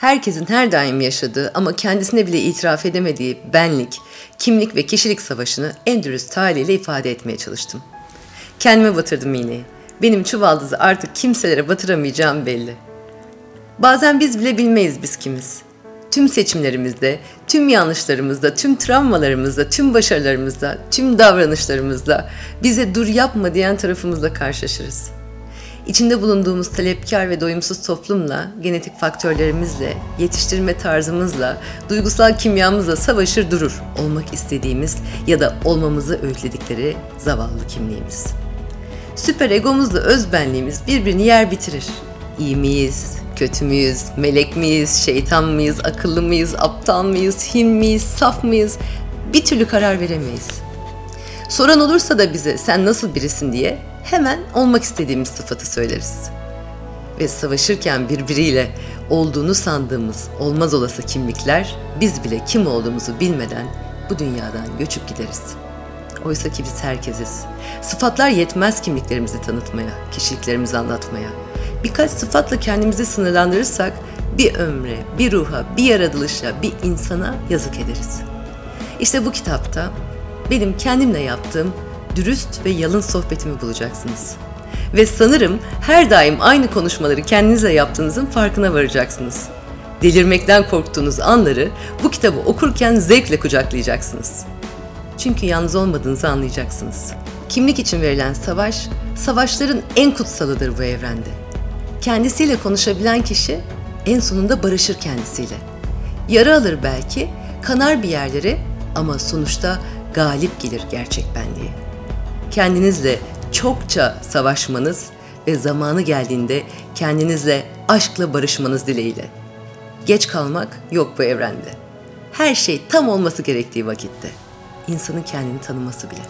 herkesin her daim yaşadığı ama kendisine bile itiraf edemediği benlik, kimlik ve kişilik savaşını en dürüst haliyle ifade etmeye çalıştım. Kendime batırdım iğneyi. Benim çuvaldızı artık kimselere batıramayacağım belli. Bazen biz bile bilmeyiz biz kimiz. Tüm seçimlerimizde, tüm yanlışlarımızda, tüm travmalarımızda, tüm başarılarımızda, tüm davranışlarımızda bize dur yapma diyen tarafımızla karşılaşırız. İçinde bulunduğumuz talepkar ve doyumsuz toplumla, genetik faktörlerimizle, yetiştirme tarzımızla, duygusal kimyamızla savaşır durur olmak istediğimiz ya da olmamızı öğütledikleri zavallı kimliğimiz. Süper egomuzla özbenliğimiz birbirini yer bitirir. İyi miyiz, kötü müyüz, melek miyiz, şeytan mıyız, akıllı mıyız, aptal mıyız, him miyiz, saf mıyız bir türlü karar veremeyiz. Soran olursa da bize sen nasıl birisin diye hemen olmak istediğimiz sıfatı söyleriz. Ve savaşırken birbiriyle olduğunu sandığımız olmaz olası kimlikler biz bile kim olduğumuzu bilmeden bu dünyadan göçüp gideriz. Oysa ki biz herkesiz. Sıfatlar yetmez kimliklerimizi tanıtmaya, kişiliklerimizi anlatmaya. Birkaç sıfatla kendimizi sınırlandırırsak bir ömre, bir ruha, bir yaratılışa, bir insana yazık ederiz. İşte bu kitapta benim kendimle yaptığım dürüst ve yalın sohbetimi bulacaksınız. Ve sanırım her daim aynı konuşmaları kendinizle yaptığınızın farkına varacaksınız. Delirmekten korktuğunuz anları bu kitabı okurken zevkle kucaklayacaksınız. Çünkü yalnız olmadığınızı anlayacaksınız. Kimlik için verilen savaş, savaşların en kutsalıdır bu evrende. Kendisiyle konuşabilen kişi en sonunda barışır kendisiyle. Yara alır belki, kanar bir yerleri ama sonuçta galip gelir gerçek benliği. Kendinizle çokça savaşmanız ve zamanı geldiğinde kendinizle aşkla barışmanız dileğiyle. Geç kalmak yok bu evrende. Her şey tam olması gerektiği vakitte. İnsanın kendini tanıması bile.